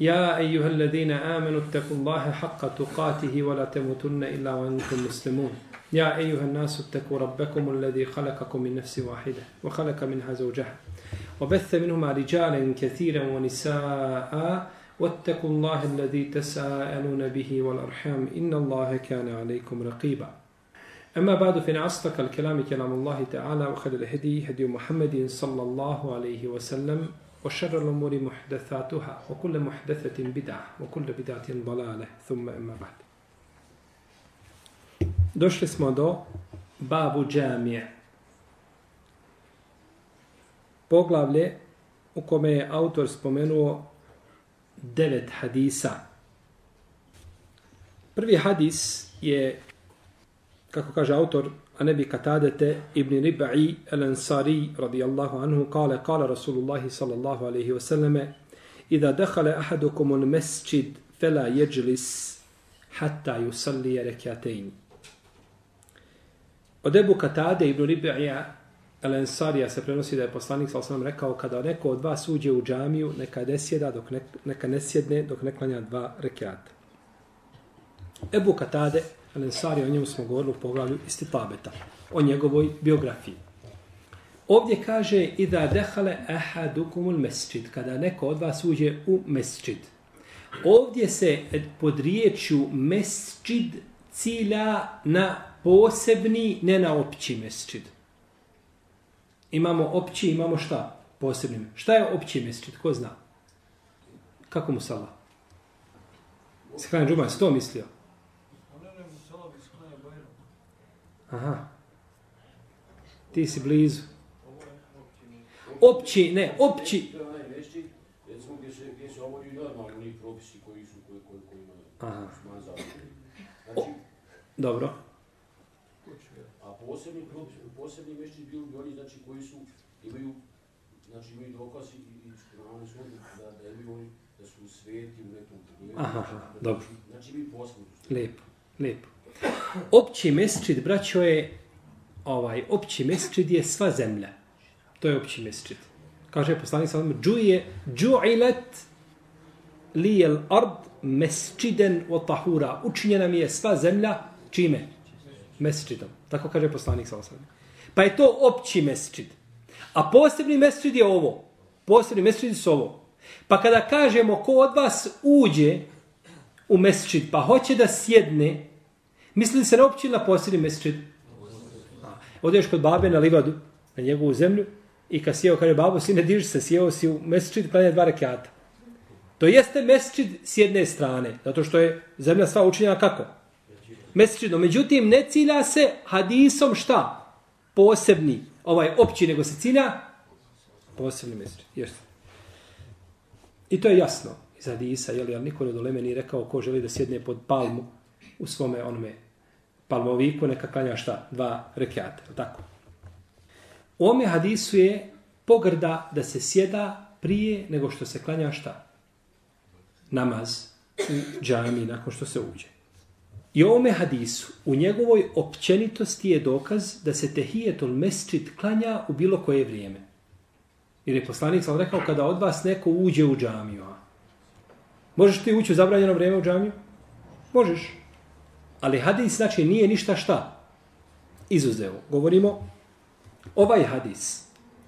يا أيها الذين آمنوا اتقوا الله حق تقاته ولا تموتن إلا وأنتم مسلمون. يا أيها الناس اتقوا ربكم الذي خلقكم من نفس واحدة وخلق منها زوجها وبث منهما رجالا كثيرا ونساء واتقوا الله الذي تساءلون به والأرحام إن الله كان عليكم رقيبا. أما بعد فإن أصدق الكلام كلام الله تعالى وخير الهدي هدي محمد صلى الله عليه وسلم. وشر الأمور محدثاتها وكل محدثة بدعة وكل بدعة ضلالة ثم أما بعد Došli smo do Babu Džamije. Poglavlje u kome je autor spomenuo devet hadisa. Prvi hadis je, kako kaže autor, عن ne bi ابن ibn Riba'i al-Ansari عنه anhu قال رسول الله sallallahu الله عليه وسلم dehale ahadukum un المسجد فلا يجلس hatta yusalli ركعتين Od Ebu Katade ibn Riba'i al-Ansarija se prenosi da je poslanik sa alaihi rekao kada neko od vas uđe u džamiju neka ne sjeda dok ne, neka ne sjedne dok ne klanja dva rekiata. Ebu Katade Al-Ansari, o njemu smo govorili u poglavlju Istitabeta, o njegovoj biografiji. Ovdje kaže i da dehale ahadukumul mesčid, kada neko od vas uđe u mesčid. Ovdje se pod riječju mesčid cilja na posebni, ne na opći mesčid. Imamo opći, imamo šta? Posebni. Šta je opći mesčid? Ko zna? Kako mu sala? Skrajn Džuman, si to mislio? Aha. Ti si blizu. Opći, ne, opći. Aha. O, dobro. A posebni propis, posebni mešći bili bi oni znači koji su imaju znači imaju dokaz i i Kur'anu su da da imaju oni da su sveti u nekom pogledu. Aha, dobro. Znači mi posebno. Lepo, lepo. Opći mesčid, braćo, je ovaj, opći mesčid je sva zemlja. To je opći mesčid. Kaže poslanik sallam, džuje, džu'ilet lijel ard mesčiden o tahura. Učinjena mi je sva zemlja, čime? Mesčidom. Tako kaže poslanik sallam. Pa je to opći mesčid. A posebni mesčid je ovo. Posebni mesčid su ovo. Pa kada kažemo ko od vas uđe u mesčid, pa hoće da sjedne, Misli li se na opći na posljednji mesečid? Odeš kod babe na livadu, na njegovu zemlju, i kad sjeo, kaže, babo, sine, diži se, sjeo si u mesečid, klanja dva rekiata. To jeste mesečid s jedne strane, zato što je zemlja sva učinjena kako? Mesečidno. Međutim, ne cilja se hadisom šta? Posebni, ovaj opći, nego se cilja posebni mesečid. Jeste. I to je jasno iz hadisa, jel, ali niko ne doleme nije rekao ko želi da sjedne pod palmu u svome onome palmoviku neka klanja šta? Dva rekiata, tako? U ome hadisu je pogrda da se sjeda prije nego što se klanja šta? Namaz u džami nakon što se uđe. I u ome hadisu, u njegovoj općenitosti je dokaz da se tehijetul mesčit klanja u bilo koje vrijeme. Jer je poslanik sam rekao kada od vas neko uđe u džamiju. Možeš ti ući u zabranjeno vrijeme u džamiju? Možeš. Ali hadis znači nije ništa šta izuzeo. Govorimo ovaj hadis.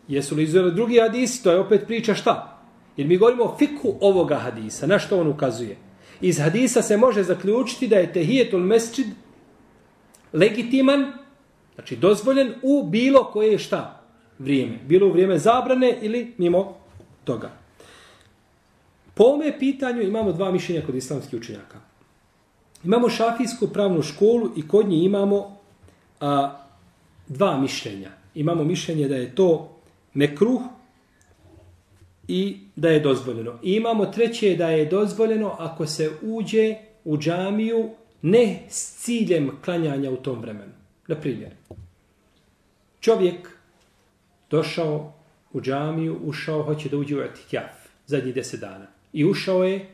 Jesu li izuzeli drugi hadis? To je opet priča šta? Jer mi govorimo o fiku ovoga hadisa. Na što on ukazuje? Iz hadisa se može zaključiti da je tehijetul mesčid legitiman, znači dozvoljen u bilo koje šta vrijeme. Bilo u vrijeme zabrane ili mimo toga. Po ome pitanju imamo dva mišljenja kod islamskih učenjaka. Imamo šafijsku pravnu školu i kod nje imamo a, dva mišljenja. Imamo mišljenje da je to mekruh i da je dozvoljeno. I imamo treće da je dozvoljeno ako se uđe u džamiju ne s ciljem klanjanja u tom vremenu. Na primjer, čovjek došao u džamiju, ušao, hoće da uđe u etikjaf zadnjih deset dana. I ušao je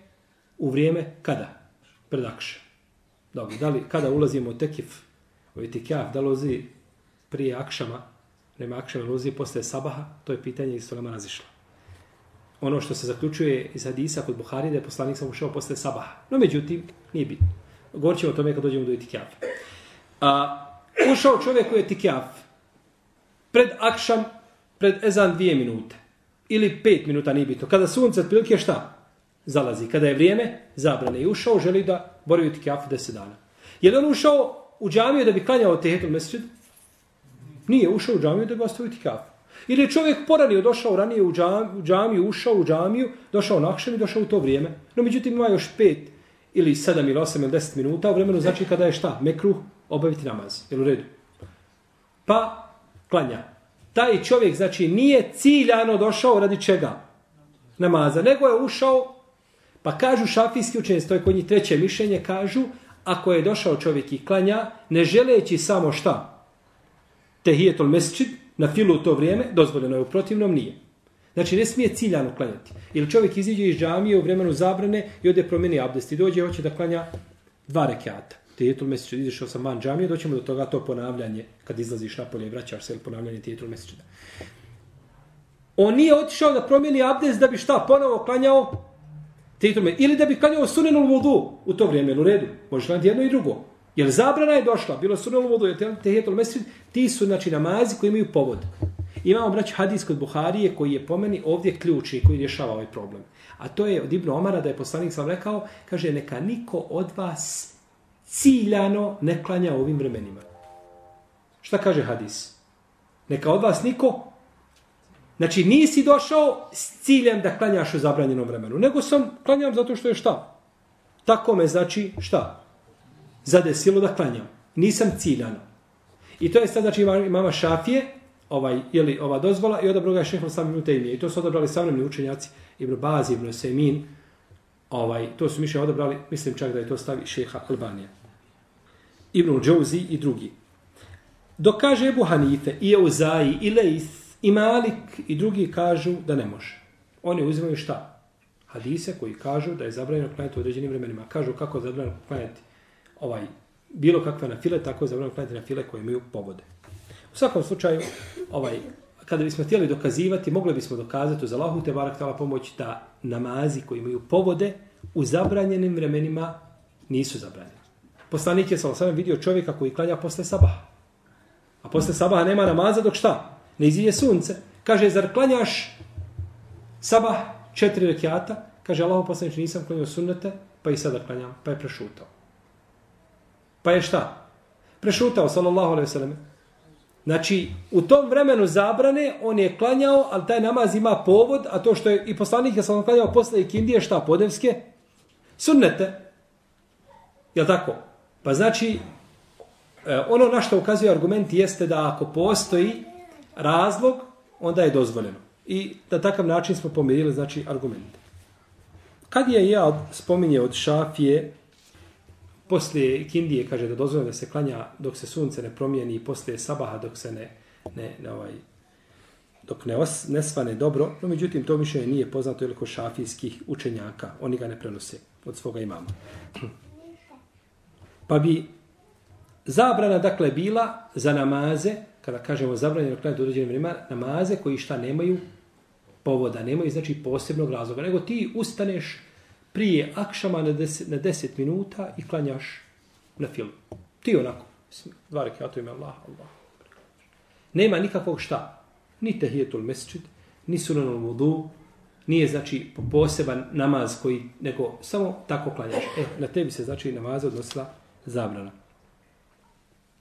u vrijeme kada? Predakša. Dobro, da li, kada ulazimo u tekif, u etikaf, da li ulazi prije akšama, nema akšama, ulazi posle sabaha, to je pitanje iz Sulema razišla. Ono što se zaključuje iz hadisa kod Buhari, da je poslanik sam ušao posle sabaha. No, međutim, nije bitno. Govorit ćemo o tome kad dođemo do etikaf. A, ušao čovjek u etikaf, pred akšam, pred ezan dvije minute. Ili pet minuta, nije bitno. Kada sunce otprilike šta? Zalazi. Kada je vrijeme, zabrane. I ušao, želi da boravi u etikjafu deset dana. Je li on ušao u džamiju da bi klanjao tehetul mesečid? Nije ušao u džamiju da bi ostavio etikjafu. Ili je čovjek poranio, došao ranije u džamiju, u džamiju, ušao u džamiju, došao na i došao u to vrijeme. No, međutim, ima još pet ili sedam ili osam ili deset minuta u vremenu, znači kada je šta? Mekruh, obaviti namaz. Jel u redu? Pa, klanja. Taj čovjek, znači, nije ciljano došao radi čega? Namaza. Nego je ušao, pa kažu šafijski učenjaci, to je kod njih treće mišljenje, kažu, ako je došao čovjek i klanja, ne želeći samo šta? Tehijetol mesčid, na filu u to vrijeme, dozvoljeno je u protivnom, nije. Znači, ne smije ciljano klanjati. Ili čovjek iziđe iz džamije u vremenu zabrane i ode promijeni abdest i dođe i hoće da klanja dva rekiata. Tijetul mesiča, izišao sam van džamije, doćemo do toga to ponavljanje, kad izlaziš napolje i vraćaš se, ili ponavljanje tijetul mesiča. On nije otišao da promijeni abdest da bi šta, ponovo klanjao tijetul mesiča. Ili da bi klanjao sunenul vodu u to vrijeme, u redu. Možeš klanjati jedno i drugo. Jer zabrana je došla, bilo sunenul vodu, je tijetul mesiča, ti su znači namazi koji imaju povod. Imamo brać hadis kod Buharije koji je pomeni ovdje ključni koji rješava ovaj problem. A to je od Ibn Omara da je poslanik sam rekao, kaže neka niko od vas ciljano ne klanja ovim vremenima. Šta kaže hadis? Neka od vas niko Znači, nisi došao s ciljem da klanjaš u zabranjenom vremenu, nego sam klanjam zato što je šta? Tako me znači šta? Zadesilo da klanjam. Nisam ciljano. I to je sad, znači, imama šafije, ovaj ili ova dozvola i odabrao ga je šejh Islam ibn Taymije i to su odabrali savremni učenjaci Ibn Baz ibn Semin ovaj to su miše odabrali mislim čak da je to stavi šejha Albanija Ibn Džouzi i drugi dokaže Ebu Hanife i Euzaji, i Leith i Malik i drugi kažu da ne može oni uzimaju šta hadise koji kažu da je zabranjeno klanjati u određenim vremenima kažu kako je zabranjeno klanjati ovaj bilo kakve na file tako je zabranjeno klanjati na file koje imaju povode U svakom slučaju, ovaj, kada bismo htjeli dokazivati, mogli bismo dokazati uz Allahu te barak tala pomoć da namazi koji imaju povode u zabranjenim vremenima nisu zabranjeni. Poslanik je sam vidio čovjeka koji klanja posle sabaha. A posle sabaha nema namaza dok šta? Ne izije sunce. Kaže, zar klanjaš sabah četiri rekiata? Kaže, Allah poslanič, nisam klanjao sunnete, pa i sada klanjam, pa je prešutao. Pa je šta? Prešutao, sallallahu alaihi sallam. Znači, u tom vremenu zabrane, on je klanjao, ali taj namaz ima povod, a to što je i poslanik je sam klanjao posle ikindije, šta, podevske? Sunnete. Jel tako? Pa znači, e, ono na što ukazuje argument jeste da ako postoji razlog, onda je dozvoljeno. I na takav način smo pomirili, znači, argumente. Kad je ja spominje od šafije, poslije kindije kaže da dozvoljeno da se klanja dok se sunce ne promijeni i poslije sabaha dok se ne, ne, ne ovaj, dok ne, os, ne svane dobro, no međutim to mišljenje nije poznato ili šafijskih učenjaka, oni ga ne prenose od svoga imama. Pa bi zabrana dakle bila za namaze, kada kažemo zabranjeno klanjati u određenim vremenima, namaze koji šta nemaju povoda, nemaju znači posebnog razloga, nego ti ustaneš prije akšama na 10 na 10 minuta i klanjaš na film. Ti onako, dva rekata ime Allah, Allah. Nema nikakvog šta. Ni tehijetul mesčid, ni sunanul vudu, nije znači poseban namaz koji, nego samo tako klanjaš. E, na tebi se znači namaza odnosila zabrana.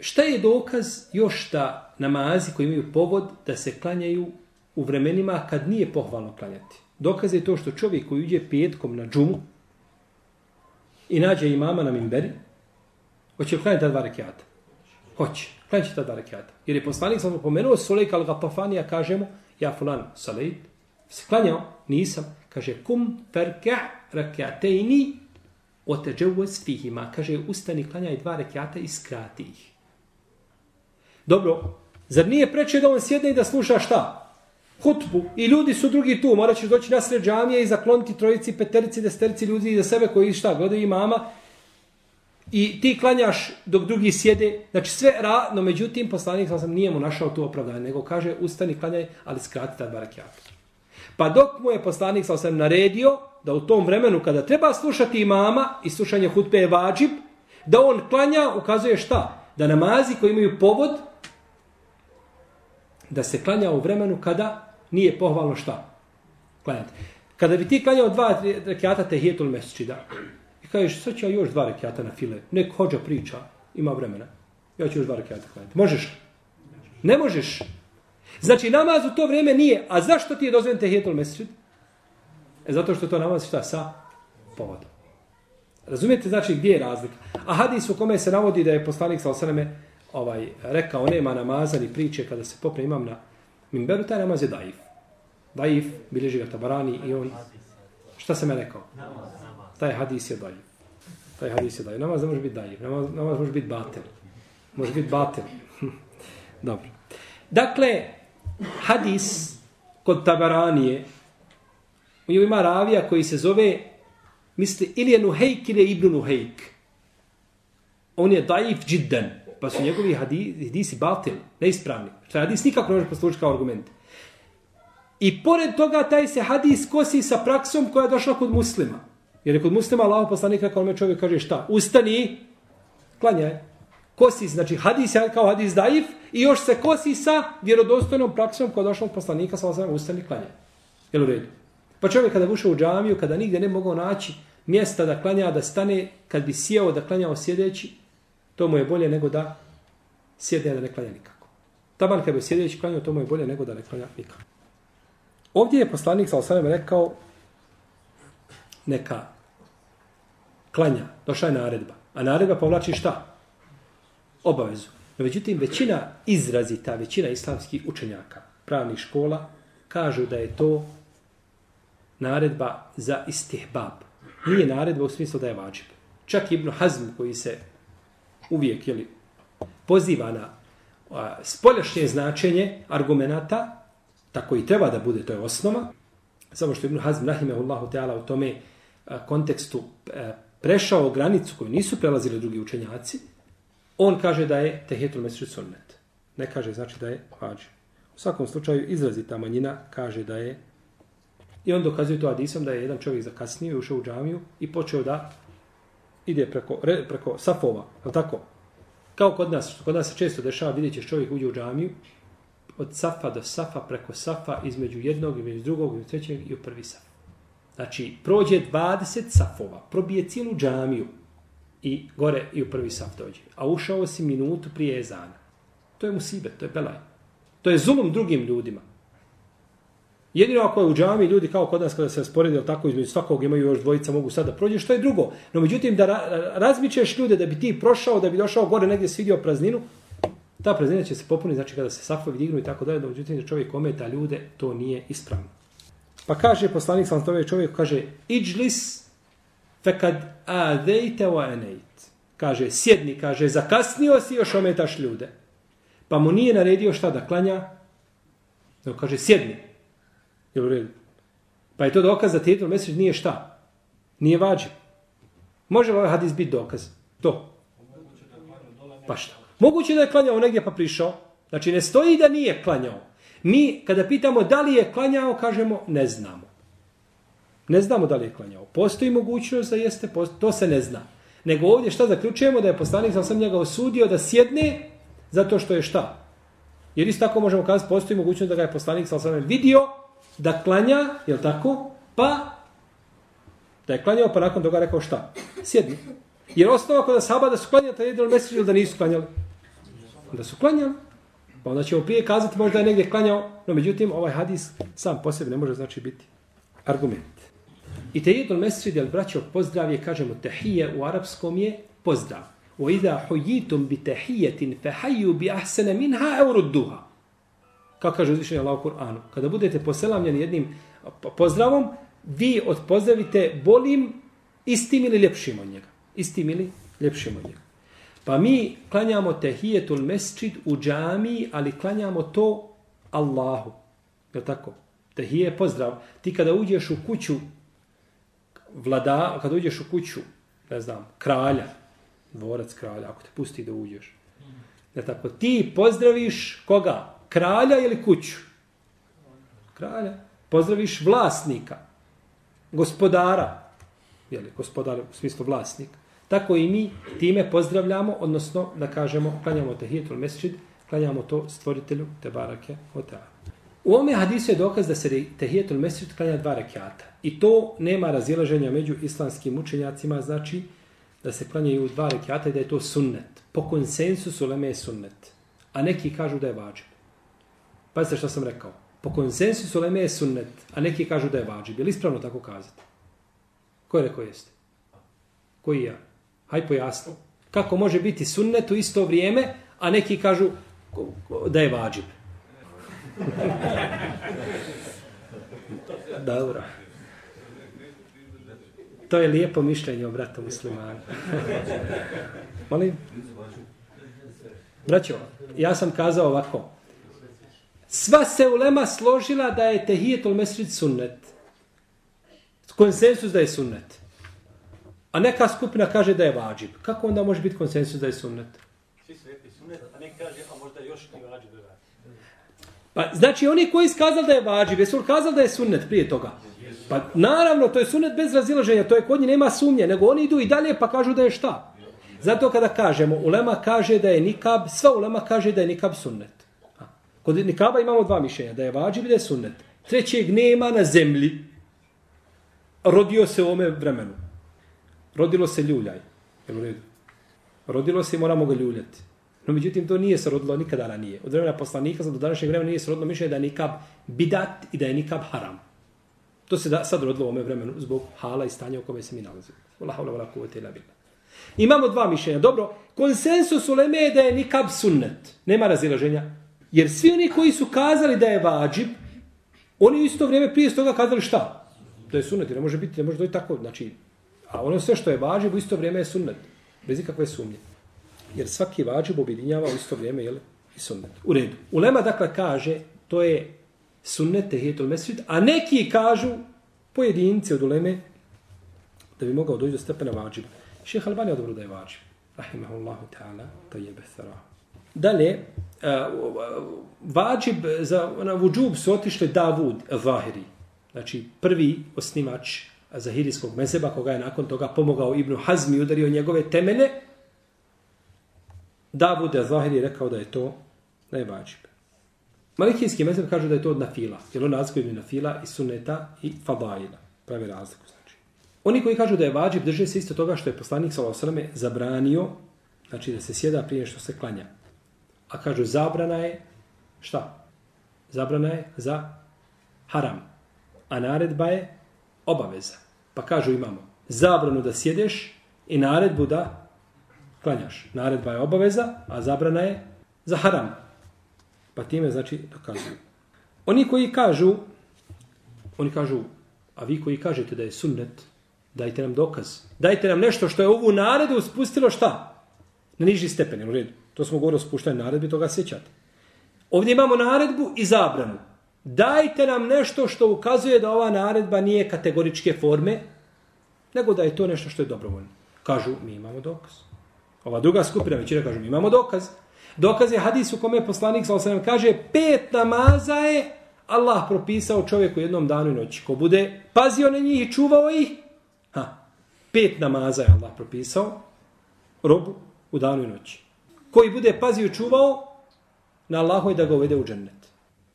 Šta je dokaz još da namazi koji imaju povod da se klanjaju u vremenima kad nije pohvalno klanjati? Dokaz je to što čovjek koji uđe petkom na džumu i nađe imama na mimberi, hoće klanjati ta dva rekiata? Hoće. Klanjati ta dva rekiata. Jer je poslanik sam pomenuo Sulejka al-Gatafanija, kaže mu, ja fulan Sulejt, se klanjao, nisam, kaže, kum ferka rekiatejni oteđevuz fihima, kaže, ustani, klanjaj dva rekiata i skrati ih. Dobro, zar nije preče da on sjedne i da sluša šta? Hutbu. I ljudi su drugi tu. Morat ćeš doći na sred džamije i zakloniti trojici, peterici, desterici ljudi za sebe koji šta, gledaju imama. I ti klanjaš dok drugi sjede. Znači sve ra, no međutim, poslanik sam nije mu našao tu opravdanje, nego kaže ustani klanjaj, ali skrati tad barakijat. Pa dok mu je poslanik sam naredio da u tom vremenu kada treba slušati imama i slušanje hutbe je vađib, da on klanja, ukazuje šta? Da namazi koji imaju povod, da se klanja u vremenu kada nije pohvalno šta? Klanjati. Kada bi ti klanjao dva rekiata tehijetul mesčida, i kažeš, sad ću ja još dva rekiata na file, nek hođa priča, ima vremena, ja ću još dva rekiata klanjati. Možeš? Ne možeš. Znači, namaz u to vrijeme nije. A zašto ti je dozvojen tehijetul mesčid? E, zato što to namaz šta? Sa povodom. Razumijete znači gdje je razlika? A hadis u kome se navodi da je poslanik sa osaname ovaj, rekao nema namaza ni priče kada se popne imam na minberu, taj namaz je daif. Daif, bilježi ga tabarani i on... Šta sam ja rekao? Taj hadis je daif. Taj hadis je daif. Namaz ne može biti daif. Namaz, namaz može biti batel. Može biti batel. Dobro. Dakle, hadis kod tabaranije ima ravija koji se zove misli ili je Nuhejk ili je Ibn Nuhejk. On je daif džidden pa su njegovi hadisi batil, neispravni. Što hadis nikako ne može poslužiti kao argument. I pored toga taj se hadis kosi sa praksom koja je došla kod muslima. Jer je kod muslima Allah poslanika kao me čovjek kaže šta? Ustani, klanjaj. Kosi, znači hadis je kao hadis daif i još se kosi sa vjerodostojnom praksom koja je došla od poslanika sa osam ustani, klanjaj. Jel u redu? Pa čovjek kada ušao u džamiju, kada nigdje ne mogao naći mjesta da klanja, da stane, kad bi sjeo da klanjao sjedeći, to mu je bolje nego da sjedne da ne klanja nikako. Taban kada bi sjedeći klanjao, to mu je bolje nego da ne klanja nikako. Ovdje je poslanik sa osanem rekao neka klanja, došla je naredba. A naredba povlači šta? Obavezu. No, međutim, većina izrazita, većina islamskih učenjaka, pravnih škola, kažu da je to naredba za istihbab. Nije naredba u smislu da je vađib. Čak Ibn Hazm koji se uvijek jeli, poziva na a, spoljašnje značenje argumenata, tako i treba da bude, to je osnova, samo što Ibn Hazm Rahimehullahu Teala u tome a, kontekstu a, prešao granicu koju nisu prelazili drugi učenjaci, on kaže da je tehetul mesri sunnet. Ne kaže znači da je hađi. U svakom slučaju izrazita manjina kaže da je i on dokazuje to Adisom da je jedan čovjek zakasnio i ušao u džamiju i počeo da ide preko, re, preko safova, je tako? Kao kod nas, kod nas se često dešava, vidjet ćeš čovjek uđe u džamiju, od safa do safa, preko safa, između jednog, između drugog, između trećeg i u prvi saf. Znači, prođe 20 safova, probije cijelu džamiju i gore i u prvi saf dođe. A ušao si minutu prije ezana. To je musibet, to je belaj. To je zulum drugim ljudima. Jedino ako je u džami ljudi kao kod nas kada se rasporedi tako između svakog imaju još dvojica mogu sada prođe što je drugo. No međutim da ra razmičeš ljude da bi ti prošao, da bi došao gore negdje svidio prazninu, ta praznina će se popuniti znači kada se safovi dignu i tako dalje, no međutim da čovjek ometa ljude, to nije ispravno. Pa kaže poslanik sam tome čovjek kaže iđlis fekad adejte wa enejt. Kaže sjedni, kaže zakasnio si još ometaš ljude. Pa mu nije naredio šta da klanja, no kaže sjedni, Jel u redu. Pa je to dokaz da tijetul mesec nije šta? Nije vađi. Može li ovaj hadis biti dokaz? To. Pa šta? Moguće da je klanjao negdje pa prišao. Znači ne stoji da nije klanjao. Mi kada pitamo da li je klanjao, kažemo ne znamo. Ne znamo da li je klanjao. Postoji mogućnost da jeste, to se ne zna. Nego ovdje šta zaključujemo da je poslanik sam sam njega osudio da sjedne zato što je šta? Jer isto tako možemo kazati postoji mogućnost da ga je poslanik sam sam vidio da klanja, je tako? Pa, da je klanjao, pa nakon toga rekao šta? Sjedni. Jer osnova kod sahaba da su klanjali taj jedan mesec ili da nisu klanjali? Da su klanjali. Pa onda ćemo prije kazati možda je negdje klanjao, no međutim ovaj hadis sam po sebi ne može znači biti argument. I te jedan mesec, jel braćo, pozdrav je, kažemo, tehije u arapskom je pozdrav. وَإِذَا ida بِتَحِيَّةٍ bi بِأَحْسَنَ مِنْهَا bi. Kako kaže uzvišenje Allah u Kur'anu. Kada budete poselamljeni jednim pozdravom, vi odpozdravite bolim istim ili ljepšim od njega. Istim ili ljepšim od njega. Pa mi klanjamo tehijetul mesčid u džamiji, ali klanjamo to Allahu. Je tako? Tehije je pozdrav. Ti kada uđeš u kuću vlada, kada uđeš u kuću, ne znam, kralja, dvorac kralja, ako te pusti da uđeš. Je tako? Ti pozdraviš koga? Kralja ili kuću? Kralja. Pozdraviš vlasnika, gospodara, jeli, gospodar u smislu vlasnika. Tako i mi time pozdravljamo, odnosno da kažemo, klanjamo tehijetul mesčid, klanjamo to stvoritelju te barake hotela. U ovome hadisu je dokaz da se tehijetul mesčid klanja dva rekiata. I to nema razilaženja među islamskim učenjacima, znači da se klanjaju dva rekiata i da je to sunnet. Po konsensusu leme je sunnet. A neki kažu da je vađib. Pazite što sam rekao. Po konsensusu leme je sunnet, a neki kažu da je vađib. Je li ispravno tako kazati? Ko je rekao jeste? Koji ja? Haj pojasni. Kako može biti sunnet u isto vrijeme, a neki kažu da je vađib. Dobro. To je lijepo mišljenje o bratu muslimanu. Molim? Braćo, ja sam kazao ovako. Sva se ulema složila da je tehijetul mesrid sunnet. Konsensus da je sunnet. A neka skupina kaže da je vađib. Kako onda može biti konsensus da je sunnet? Svi sveti sunnet, a ne kaže, a možda još ne vađib da Pa, znači, oni koji skazali da je vađib, jesu kazali da je sunnet prije toga? Pa, naravno, to je sunnet bez razilaženja, to je kod njih nema sumnje, nego oni idu i dalje pa kažu da je šta? Zato kada kažemo, ulema kaže da je nikab, sva ulema kaže da je nikab sunnet. Kod nikaba imamo dva mišljenja, da je vađib i da je sunnet. Trećeg nema na zemlji, rodio se u ome vremenu. Rodilo se ljuljaj. U redu? Rodilo se i moramo ga ljuljati. No, međutim, to nije se rodilo nikada ranije. Od vremena poslanika do današnjeg vremena nije se rodilo mišljenje da je nikab bidat i da je nikab haram. To se da, sad rodilo u ome vremenu zbog hala i stanja u kome se mi nalazimo. Vala havla vala kuvete ila bila. Imamo dva mišljenja. Dobro, konsensus u Leme je da je nikab sunnet. Nema razilaženja. Jer svi oni koji su kazali da je vađib, oni u isto vrijeme prije toga kazali šta? Da je sunnet. Ne može biti, ne može doći tako. Znači, A ono sve što je vađib u isto vrijeme je sunnet. Bez ikakve sumnje. Jer svaki vađib objedinjava u isto vrijeme jel, i sunnet. U redu. Ulema dakle kaže to je sunnet tehijetul mesrid, a neki kažu pojedinci od uleme da bi mogao doći do stepena vađiba. Šeha Albani je dobro da je vađib. Rahimahullahu ta'ala, to je besara. Dalje, Eh, vađib za na vudžub su otišli Davud Zahiri. Znači, prvi osnivač zahirijskog mezeba, koga je nakon toga pomogao Ibnu Hazmi i udario njegove temene, Davud Zahiri je rekao da je to da je vađib. Malikijski mezeb kažu da je to od nafila, jer on razlikuje na nafila i suneta i fadaila. Pravi razliku znači. Oni koji kažu da je vađib, drže se isto toga što je poslanik s.a.v. zabranio, znači da se sjeda prije što se klanja. A kažu zabrana je, šta? Zabrana je za haram. A naredba je obaveza. Pa kažu imamo zabranu da sjedeš i naredbu da klanjaš. Naredba je obaveza, a zabrana je za haram. Pa time znači dokazuju. Oni koji kažu, oni kažu, a vi koji kažete da je sunnet, dajte nam dokaz. Dajte nam nešto što je ovu naredu spustilo šta? Na niži stepen, u redu. To smo govorili o spuštanju naredbi, toga sećate. Ovdje imamo naredbu i zabranu. Dajte nam nešto što ukazuje da ova naredba nije kategoričke forme, nego da je to nešto što je dobrovoljno. Kažu, mi imamo dokaz. Ova druga skupina većina kažu, mi imamo dokaz. Dokaz je hadis u kome je poslanik sa osam kaže, pet namaza je Allah propisao čovjeku jednom danu i noći. Ko bude pazio na njih i čuvao ih, ha, pet namaza je Allah propisao robu u danu i noći. Koji bude pazio i čuvao, na Allahu je da ga uvede u džennet.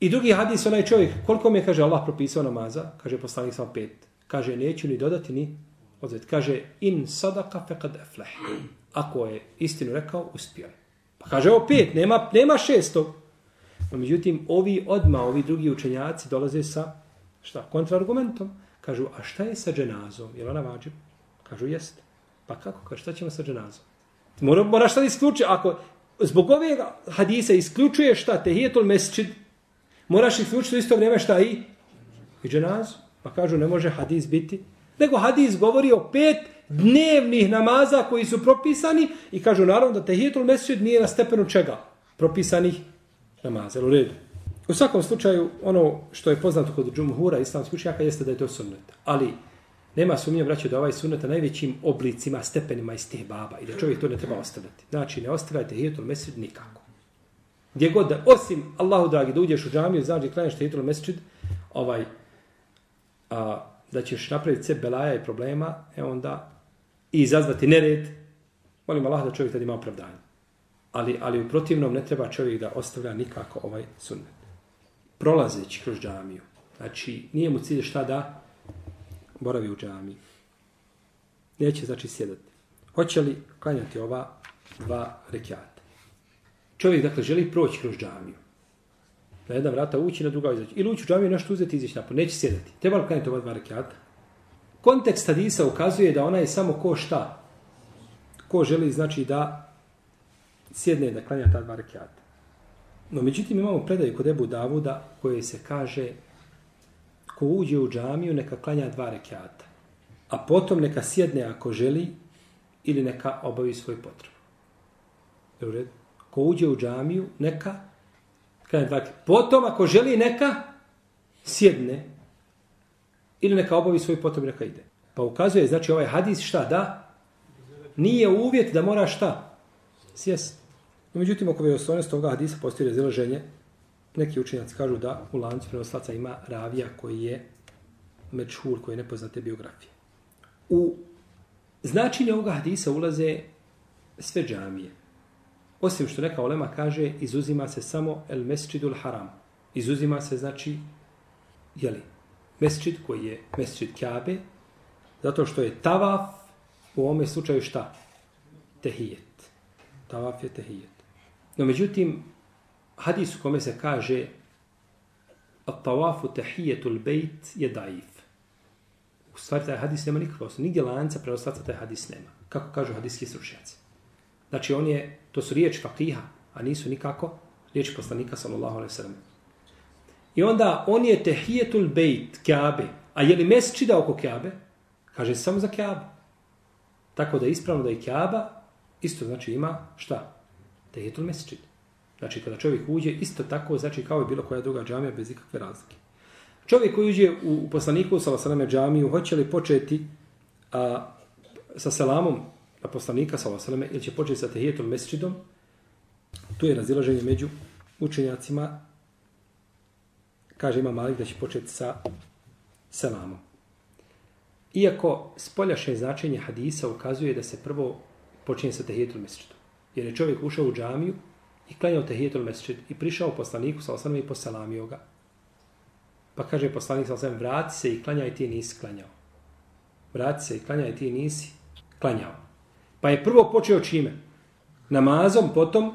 I drugi hadis, onaj čovjek, koliko mi je, kaže, Allah propisao namaza, kaže poslanik sam pet. Kaže, neću ni dodati ni odzvet. Kaže, in sadaka fekad efleh. Ako je istinu rekao, uspio je. Pa kaže, ovo pet, nema, nema šestog. No, međutim, ovi odma, ovi drugi učenjaci dolaze sa, šta, kontrargumentom. Kažu, a šta je sa dženazom? Je ona vađa? Kažu, jest. Pa kako? Kaže, šta ćemo sa dženazom? Mora, moraš sad da isključi? Ako zbog ove hadisa isključuje šta, tehijetul mesčid, moraš isključiti u isto vrijeme šta i? I dženazu. Pa kažu, ne može hadis biti. Nego hadis govori o pet dnevnih namaza koji su propisani i kažu naravno da tehijetul mesčid nije na stepenu čega? Propisanih namaza. U redu. U svakom slučaju, ono što je poznato kod džumhura islamskih učenjaka jeste da je to sunnet. Ali nema sumnje, braćo, da ovaj sunnet na najvećim oblicima, stepenima iz tih baba i da čovjek to ne treba ostavljati. Znači, ne ostavljajte hijetul mesrid nikako. Gdje god da, osim Allahu dragi, da uđeš u džamiju, znači klanjaš hijetul mesrid, ovaj, a, da ćeš napraviti sve belaja i problema, e onda i izazvati nered, molim Allah da čovjek tada ima opravdanje. Ali, ali u protivnom ne treba čovjek da ostavlja nikako ovaj sunnet. Prolazeći kroz džamiju, znači nije mu cilj šta da boravi u džami. Neće znači sjedati. Hoće li klanjati ova dva rekiata? Čovjek dakle želi proći kroz džamiju. Na jedna vrata ući, na druga izaći. Ili ući u džamiju, nešto uzeti i izaći napolje. Neće sjedati. Treba li klanjati ova dva rekiata? Kontekst hadisa ukazuje da ona je samo ko šta? Ko želi znači da sjedne da klanja ta dva rekiata. No međutim imamo predaju kod Ebu Davuda koje se kaže ko uđe u džamiju neka klanja dva rekiata. A potom neka sjedne ako želi ili neka obavi svoj potrebu. Je u redu? Ko uđe u džamiju neka klanja dva rekiata. Potom ako želi neka sjedne ili neka obavi svoj potrebu neka ide. Pa ukazuje, znači ovaj hadis šta da? Nije uvjet da mora šta? Sjest. No, međutim, oko vjerostojnosti ovoga hadisa postoji razilaženje. Neki učenjaci kažu da u lancu prenoslaca ima ravija koji je mečhur, koji je nepoznate biografije. U značenje ovoga hadisa ulaze sve džamije. Osim što neka olema kaže, izuzima se samo el mesčidul haram. Izuzima se, znači, jeli, mesčid koji je mesčid Kjabe, zato što je tavaf u ovome slučaju šta? Tehijet. Tavaf je tehijet. No međutim, hadis u kome se kaže at tawafu tahiyatul bejt je daif. U stvari taj hadis nema nikakva osnovu. Nigdje lanca prenoslaca taj hadis nema. Kako kažu hadiski stručnjaci. Znači on je, to su riječi fakriha, a nisu nikako riječi poslanika sallallahu alaihi sallam. I onda on je tehijetul bejt, kjabe. A je li mesčida oko kjabe? Kaže samo za kjabu. Tako da je ispravno da je kjaba, isto znači ima šta? Tehijetul mesčida. Znači kada čovjek uđe, isto tako znači kao je bilo koja druga džamija bez ikakve razlike. Čovjek koji uđe u poslaniku sa vasalame džamiju, hoće li početi a, sa selamom na poslanika sa vasalame ili će početi sa tehijetom mesčidom, tu je razilaženje među učenjacima kaže ima Malik da će početi sa selamom. Iako spoljašnje značenje hadisa ukazuje da se prvo počinje sa tehijetom mesečidom. Jer je čovjek ušao u džamiju i klanjao tehijetul mesečid i prišao poslaniku sa osanom i poselamio ga. Pa kaže poslanik sa osanom, vrati se i klanjaj ti nisi klanjao. Vrati se i klanjaj ti nisi klanjao. Pa je prvo počeo čime? Namazom, potom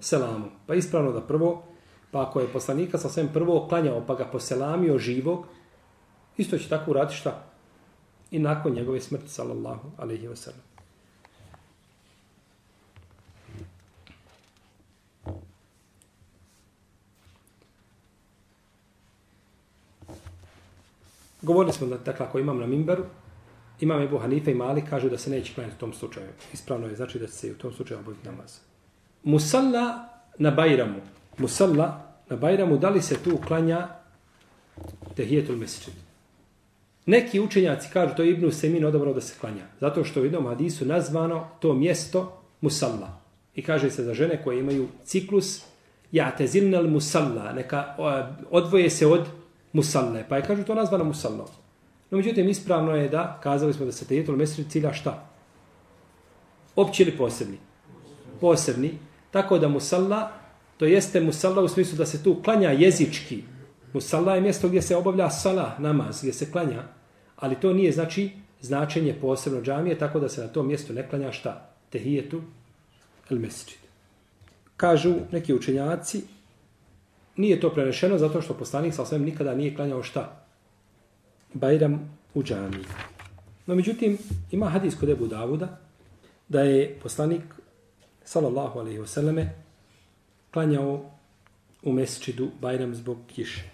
selamom. Pa ispravno da prvo Pa ako je poslanika sa svem prvo klanjao pa ga poselamio živog, isto će tako urati šta? I nakon njegove smrti, sallallahu alaihi wa Govorili smo da dakle, ako imam na mimberu, imam Ebu Hanife i Mali, kažu da se neće klanjati u tom slučaju. Ispravno je, znači da će se u tom slučaju obaviti namaz. Musalla na Bajramu, musalla na Bajramu, da li se tu klanja tehijetul mesečid? Neki učenjaci kažu, to je Ibnu Semin odabrao da se klanja. Zato što u jednom hadisu nazvano to mjesto musalla. I kaže se za žene koje imaju ciklus, ja te musalla, neka odvoje se od musalle. Pa je kažu to nazvano musallo. No međutim, ispravno je da, kazali smo da se tehijetul mesir cilja šta? Opći ili posebni? Posebni. Tako da musalla To jeste musalla u smislu da se tu klanja jezički. Musalla je mjesto gdje se obavlja sala, namaz, gdje se klanja. Ali to nije znači značenje posebno džamije, tako da se na tom mjestu ne klanja šta? Tehijetu el mesir. Kažu neki učenjaci, nije to prenešeno zato što poslanik sa osvijem nikada nije klanjao šta? Bajram u džami. No međutim, ima hadis kod Ebu Davuda da je poslanik sallallahu alaihi wasallame klanjao u mesčidu Bajram zbog kiše.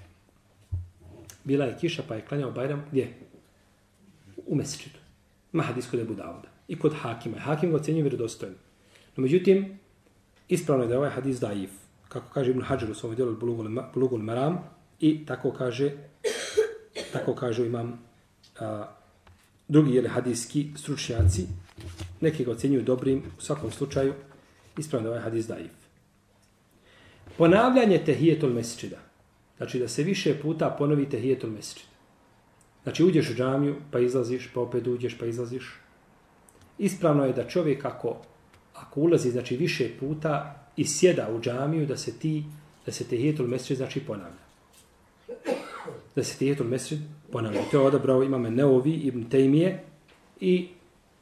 Bila je kiša pa je klanjao Bajram gdje? U mesčidu. Ima hadis kod Ebu Davuda. I kod Hakima. Hakim ga ocjenjuje vjerodostojno. No međutim, ispravno je da je ovaj hadis daif. Kako kaže Ibn Hajar u svom djelu Bulugul Maram. I tako kaže tako kažu imam a, drugi jeli, hadijski stručnjaci. Neki ga ocjenjuju dobrim. U svakom slučaju, ispravno da je ovaj hadis daif. Ponavljanje tehijetul mesečida. Znači da se više puta ponovi tehijetul mesečida. Znači uđeš u džamiju, pa izlaziš, pa opet uđeš, pa izlaziš. Ispravno je da čovjek ako, ako ulazi znači više puta i sjeda u džamiju, da se ti, da se tehijetul mesrid znači ponavlja. Da se tehijetul mesrid ponavlja. To je odabrao imame Neovi, Ibn Tejmije i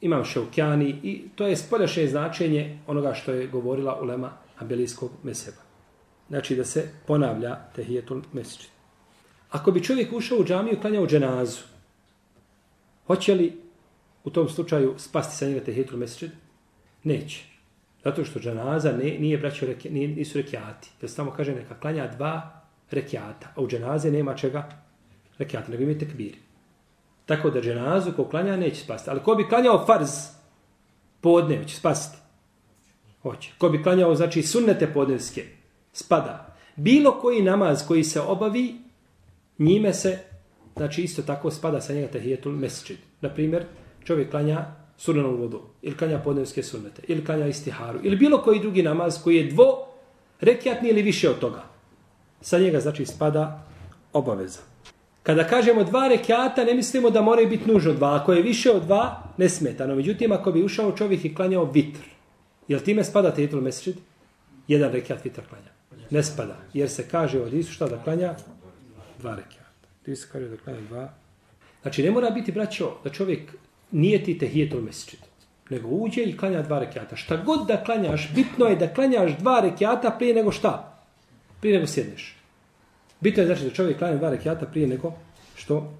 imam Šaukjani i to je spoljašnje značenje onoga što je govorila ulema Abelijskog meseba. Znači da se ponavlja tehijetul mesrid. Ako bi čovjek ušao u džamiju i klanjao dženazu, hoće li u tom slučaju spasti sa njega tehijetul mesrid? Neće. Zato što dženaza ne, nije braćo reke, nije, nisu rekiati. Jer se tamo kaže neka klanja dva rekiata, a u dženaze nema čega rekiata, nego imate tekbir. Tako da dženazu ko klanja neće spasti. Ali ko bi klanjao farz podne, će spasti. Hoće. Ko bi klanjao, znači, sunnete podnevske, spada. Bilo koji namaz koji se obavi, njime se, znači, isto tako spada sa njega tahijetul mesčid. Naprimjer, čovjek klanja sunanom vodu, ili klanja podnevske sunnete, ili klanja istiharu, ili bilo koji drugi namaz koji je dvo rekiatni ili više od toga. Sa njega, znači, spada obaveza. Kada kažemo dva rekiata, ne mislimo da moraju biti nužno dva. Ako je više od dva, ne smeta. No, međutim, ako bi ušao čovjek i klanjao vitr, jel time spada tetul mesečid? Jedan rekiat vitr klanja. Ne spada. Jer se kaže od Isu šta da klanja? Dva rekiata. Ti se kaže da klanja dva. Znači, ne mora biti, braćo, da čovjek nije ti tehijetul mesečit. Nego uđe i klanja dva rekiata. Šta god da klanjaš, bitno je da klanjaš dva rekiata prije nego šta? Prije nego sjedneš. Bitno je znači da čovjek klanja dva rekiata prije nego što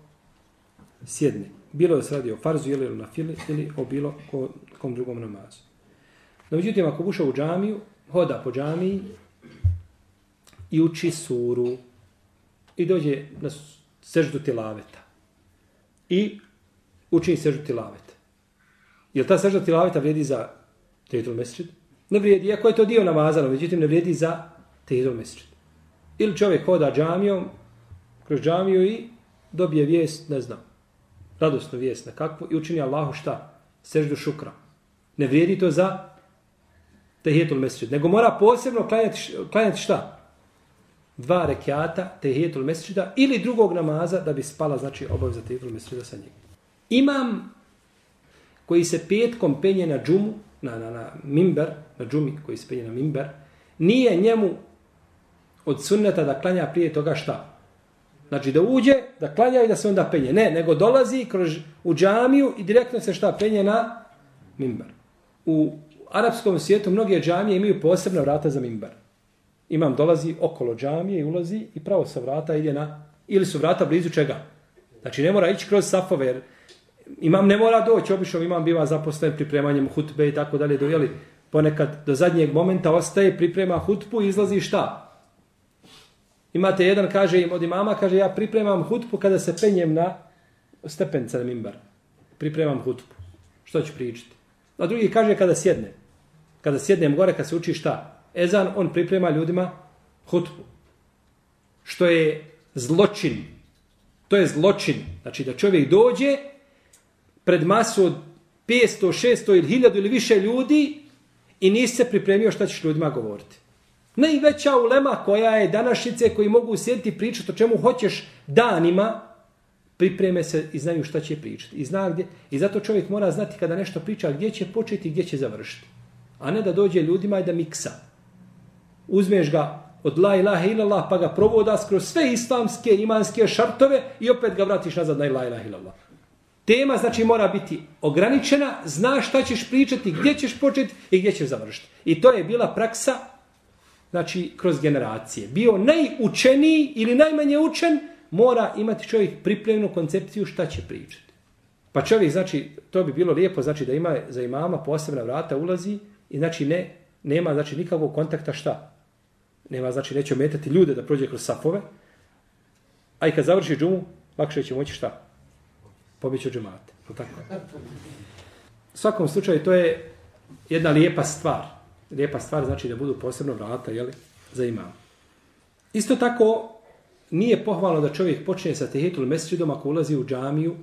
sjedne. Bilo da se radi o farzu ili na fili ili o bilo ko, kom drugom namazu. No, međutim, ako ušao u džamiju, hoda po džamiji i uči suru i dođe na seždu tilaveta i učini seždu tilavet. Je ta sežda tilaveta vrijedi za tehitul mesečit? Ne vrijedi, iako je to dio namazano, međutim ne vrijedi za tehitul mesečit. Ili čovjek hoda džamijom, kroz džamiju i dobije vijest, ne znam, radosnu vijest na kakvu i učini Allahu šta? Seždu šukra. Ne vrijedi to za tehijetul mesečit. Nego mora posebno klanjati, klanjati šta? Dva rekiata tehijetul mesečita ili drugog namaza da bi spala, znači, obaveza tehijetul mesečita sa njim. Imam koji se petkom penje na džumu, na, na, na mimber, na džumi koji se penje na mimber, nije njemu od sunneta da klanja prije toga šta? Znači da uđe, da klanja i da se onda penje. Ne, nego dolazi kroz, u džamiju i direktno se šta penje na mimber. U arapskom svijetu mnoge džamije imaju posebna vrata za mimber. Imam dolazi okolo džamije i ulazi i pravo sa vrata ide na... Ili su vrata blizu čega? Znači ne mora ići kroz safove jer imam ne mora doći, obično imam biva zaposlen pripremanjem hutbe i tako dalje, dojeli ponekad do zadnjeg momenta ostaje, priprema hutbu i izlazi šta? Imate jedan, kaže im od imama, kaže ja pripremam hutbu kada se penjem na stepence na mimbar. Pripremam hutbu. Što ću pričati? A drugi kaže kada sjedne. Kada sjednem gore, kada se uči šta? Ezan, on priprema ljudima hutbu. Što je zločin. To je zločin. Znači da čovjek dođe pred masu od 500, 600 ili 1000 ili više ljudi i nisi se pripremio šta ćeš ljudima govoriti. Najveća ulema koja je današnjice koji mogu sjediti i pričati o čemu hoćeš danima, pripreme se i znaju šta će pričati. I, zna gdje, I zato čovjek mora znati kada nešto priča gdje će početi i gdje će završiti. A ne da dođe ljudima i da miksa. Uzmeš ga od la ilaha illallah pa ga provoda skroz sve islamske imanske šartove i opet ga vratiš nazad na la ilaha illallah. Tema znači mora biti ograničena, znaš šta ćeš pričati, gdje ćeš početi i gdje ćeš završiti. I to je bila praksa znači kroz generacije. Bio najučeniji ili najmanje učen, mora imati čovjek pripremnu koncepciju šta će pričati. Pa čovjek, znači, to bi bilo lijepo, znači da ima za imama posebna vrata, ulazi i znači ne, nema znači nikakvog kontakta šta. Nema, znači neće ometati ljude da prođe kroz safove, a i kad završi džumu, lakše će moći šta? Pobjeći od džemata. Je Tako. U svakom slučaju to je jedna lijepa stvar. Lijepa stvar znači da budu posebno vrata jeli, za imam. Isto tako nije pohvalno da čovjek počne sa tehitul mesečidom ako ulazi u džamiju,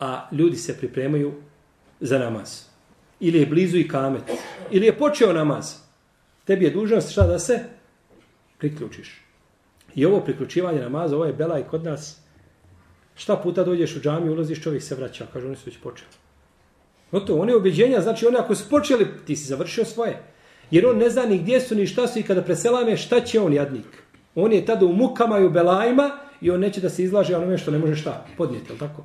a ljudi se pripremaju za namaz. Ili je blizu i kamet. Ili je počeo namaz. Tebi je dužnost šta da se priključiš. I ovo priključivanje namaza, ovo je bela kod nas. Šta puta dođeš u džamiju, ulaziš, čovjek se vraća. Kaže, oni su već počeli. No to, one objeđenja, znači oni ako su počeli, ti si završio svoje. Jer on ne zna ni gdje su, ni šta su i kada preselame, šta će on jadnik? On je tada u mukama i u belajima i on neće da se izlaže onome što ne može šta podnijeti, je tako?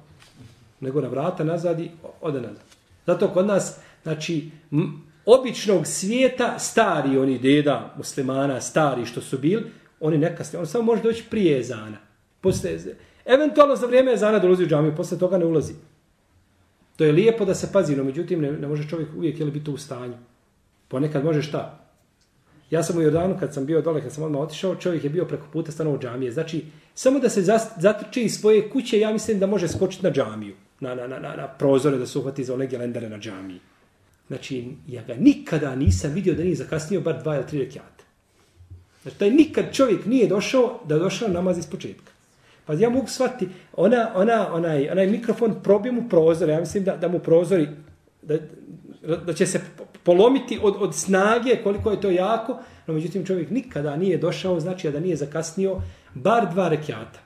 Nego na vrata nazad i ode nazad. Zato kod nas, znači, običnog svijeta, stari oni deda, muslimana, stari što su bili, oni nekasne, on samo može doći prije zana. Posle, eventualno za vrijeme ezana dolazi u džamiju, posle toga ne ulazi. To je lijepo da se pazi, no međutim ne, ne može čovjek uvijek jeli, biti u stanju. Ponekad može šta? Ja sam u Jordanu kad sam bio dole, kad sam odmah otišao, čovjek je bio preko puta stanovo džamije. Znači, samo da se zatrči iz svoje kuće, ja mislim da može skočiti na džamiju, na, na, na, na, na prozore da se uhvati za one gelendare na džamiji. Znači, ja ga nikada nisam vidio da nije zakasnio bar dva ili tri rekiata. Znači, taj nikad čovjek nije došao da je došao namaz iz početka. Pa ja mogu shvatiti, ona, ona, onaj, onaj mikrofon probije mu prozor, ja mislim da, da mu prozori, da, da će se polomiti od, od snage koliko je to jako, no međutim čovjek nikada nije došao, znači da nije zakasnio bar dva rekiata.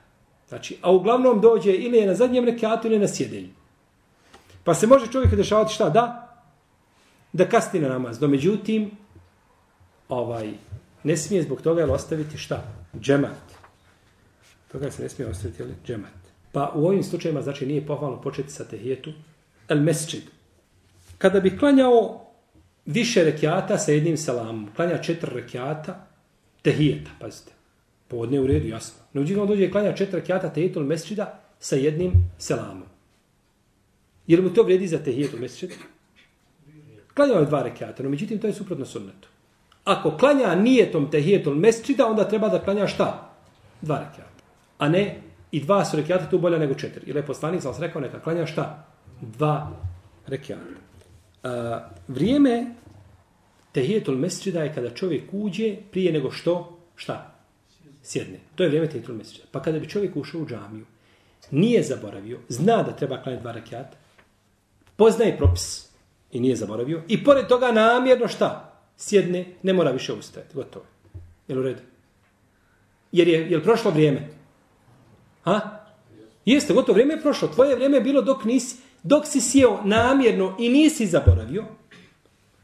Znači, a uglavnom dođe ili je na zadnjem rekiatu ili na sjedenju. Pa se može čovjek dešavati šta? Da, da kasni na namaz. No međutim, ovaj, ne smije zbog toga jel ostaviti šta? Džemat. Toga se ne smije ostaviti jel, džemat. Pa u ovim slučajima znači nije pohvalno početi sa tehijetu el mesčid. Kada bi klanjao više rekiata sa jednim salamom, klanja četiri rekiata tehijeta, pazite. Podne u redu, jasno. No uđivno dođe i klanja četiri rekiata tehijetu el mesčida sa jednim selamom. Jer mu to vredi za tehijetu mesčida? Klanjao je dva rekiata, no međutim to je suprotno sunnetu. Ako klanja nijetom tehijetom mesčida, onda treba da klanja šta? Dva rekiata. A ne, i dva su rekiata tu bolja nego četiri. Ili je poslanik, sam rekao, neka klanja šta? Dva rekiata. A, vrijeme tehijetul mesčida je kada čovjek uđe prije nego što, šta? Sjedne. To je vrijeme tehijetul mesčida. Pa kada bi čovjek ušao u džamiju, nije zaboravio, zna da treba klanjati dva rekiata, poznaje propis, I nije zaboravio. I pored toga namjerno šta? Sjedne, ne mora više ustajati. Gotovo. Jel u redu? Jer je, jel prošlo vrijeme? Ha? Jeste, gotovo vrijeme je prošlo. Tvoje vrijeme je bilo dok nisi, dok si sjeo namjerno i nisi zaboravio.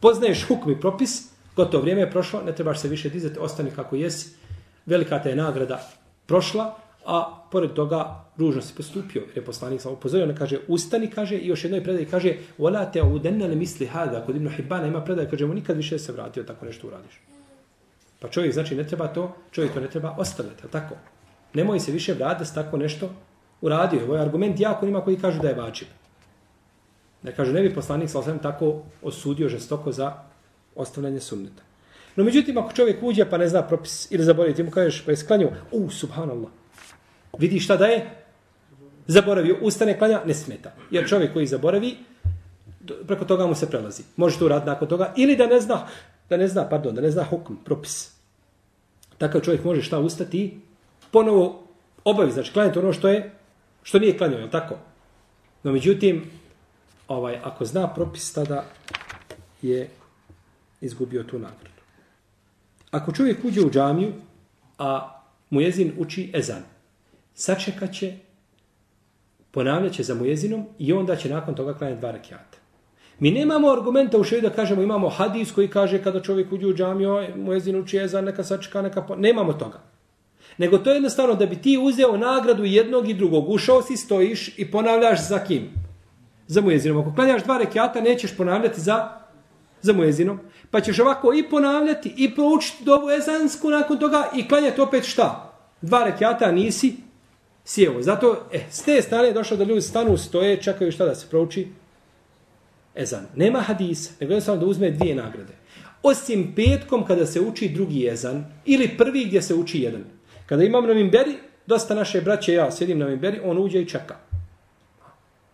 Poznaješ hukm i propis. Gotovo vrijeme je prošlo, ne trebaš se više dizati, ostani kako jesi. Velika te je nagrada prošla, a pored toga ružno se postupio. Jer je poslanik sam upozorio, ona kaže, ustani, kaže, i još jednoj predaj kaže, vola te udenne le misli hada, kod Ibn Hibana ima predaj, kaže, mu nikad više se vratio, tako nešto uradiš. Pa čovjek, znači, ne treba to, čovjek to ne treba ostavljati, tako? Nemoj se više vratiti da tako nešto uradio. Ovo je argument jako nima koji kažu da je vađiv. Da kaže, ne bi poslanik sa tako osudio žestoko za ostavljanje sunneta. No, međutim, ako čovjek uđe pa ne zna propis ili zaboravi, ti mu kažeš, pa je sklanio, u, subhanallah, vidi šta da je, zaboravio, ustane, klanja, ne smeta. Jer čovjek koji zaboravi, preko toga mu se prelazi. Može to uraditi nakon toga, ili da ne zna, da ne zna, pardon, da ne zna hukm, propis. Takav čovjek može šta ustati, ponovo obavi, znači klanjati ono što je, što nije klanjao, je tako? No, međutim, ovaj, ako zna propis, tada je izgubio tu nagradu. Ako čovjek uđe u džamiju, a mujezin uči ezan, sačekat će, ponavljat će za mujezinom i onda će nakon toga klanjati dva rakijata. Mi nemamo argumenta u šeju da kažemo imamo hadis koji kaže kada čovjek uđe u džamiju, mujezin uči ezan, neka sačeka, neka... Po... Nemamo toga. Nego to je jednostavno da bi ti uzeo nagradu jednog i drugog. Ušao si, stojiš i ponavljaš za kim? Za mujezinom. Ako klanjaš dva rekiata, nećeš ponavljati za, za mujezinom. Pa ćeš ovako i ponavljati i proučiti dovu ezansku nakon toga i klanjati opet šta? Dva rekiata nisi sjeo. Zato, e, s te strane je došlo da ljudi stanu, stoje, čekaju šta da se prouči. Ezan. Nema hadisa, nego jednostavno da uzme dvije nagrade. Osim petkom kada se uči drugi ezan, ili prvi gdje se uči jedan. Kada imam na mimberi, dosta naše braće, ja sjedim na mimberi, on uđe i čeka.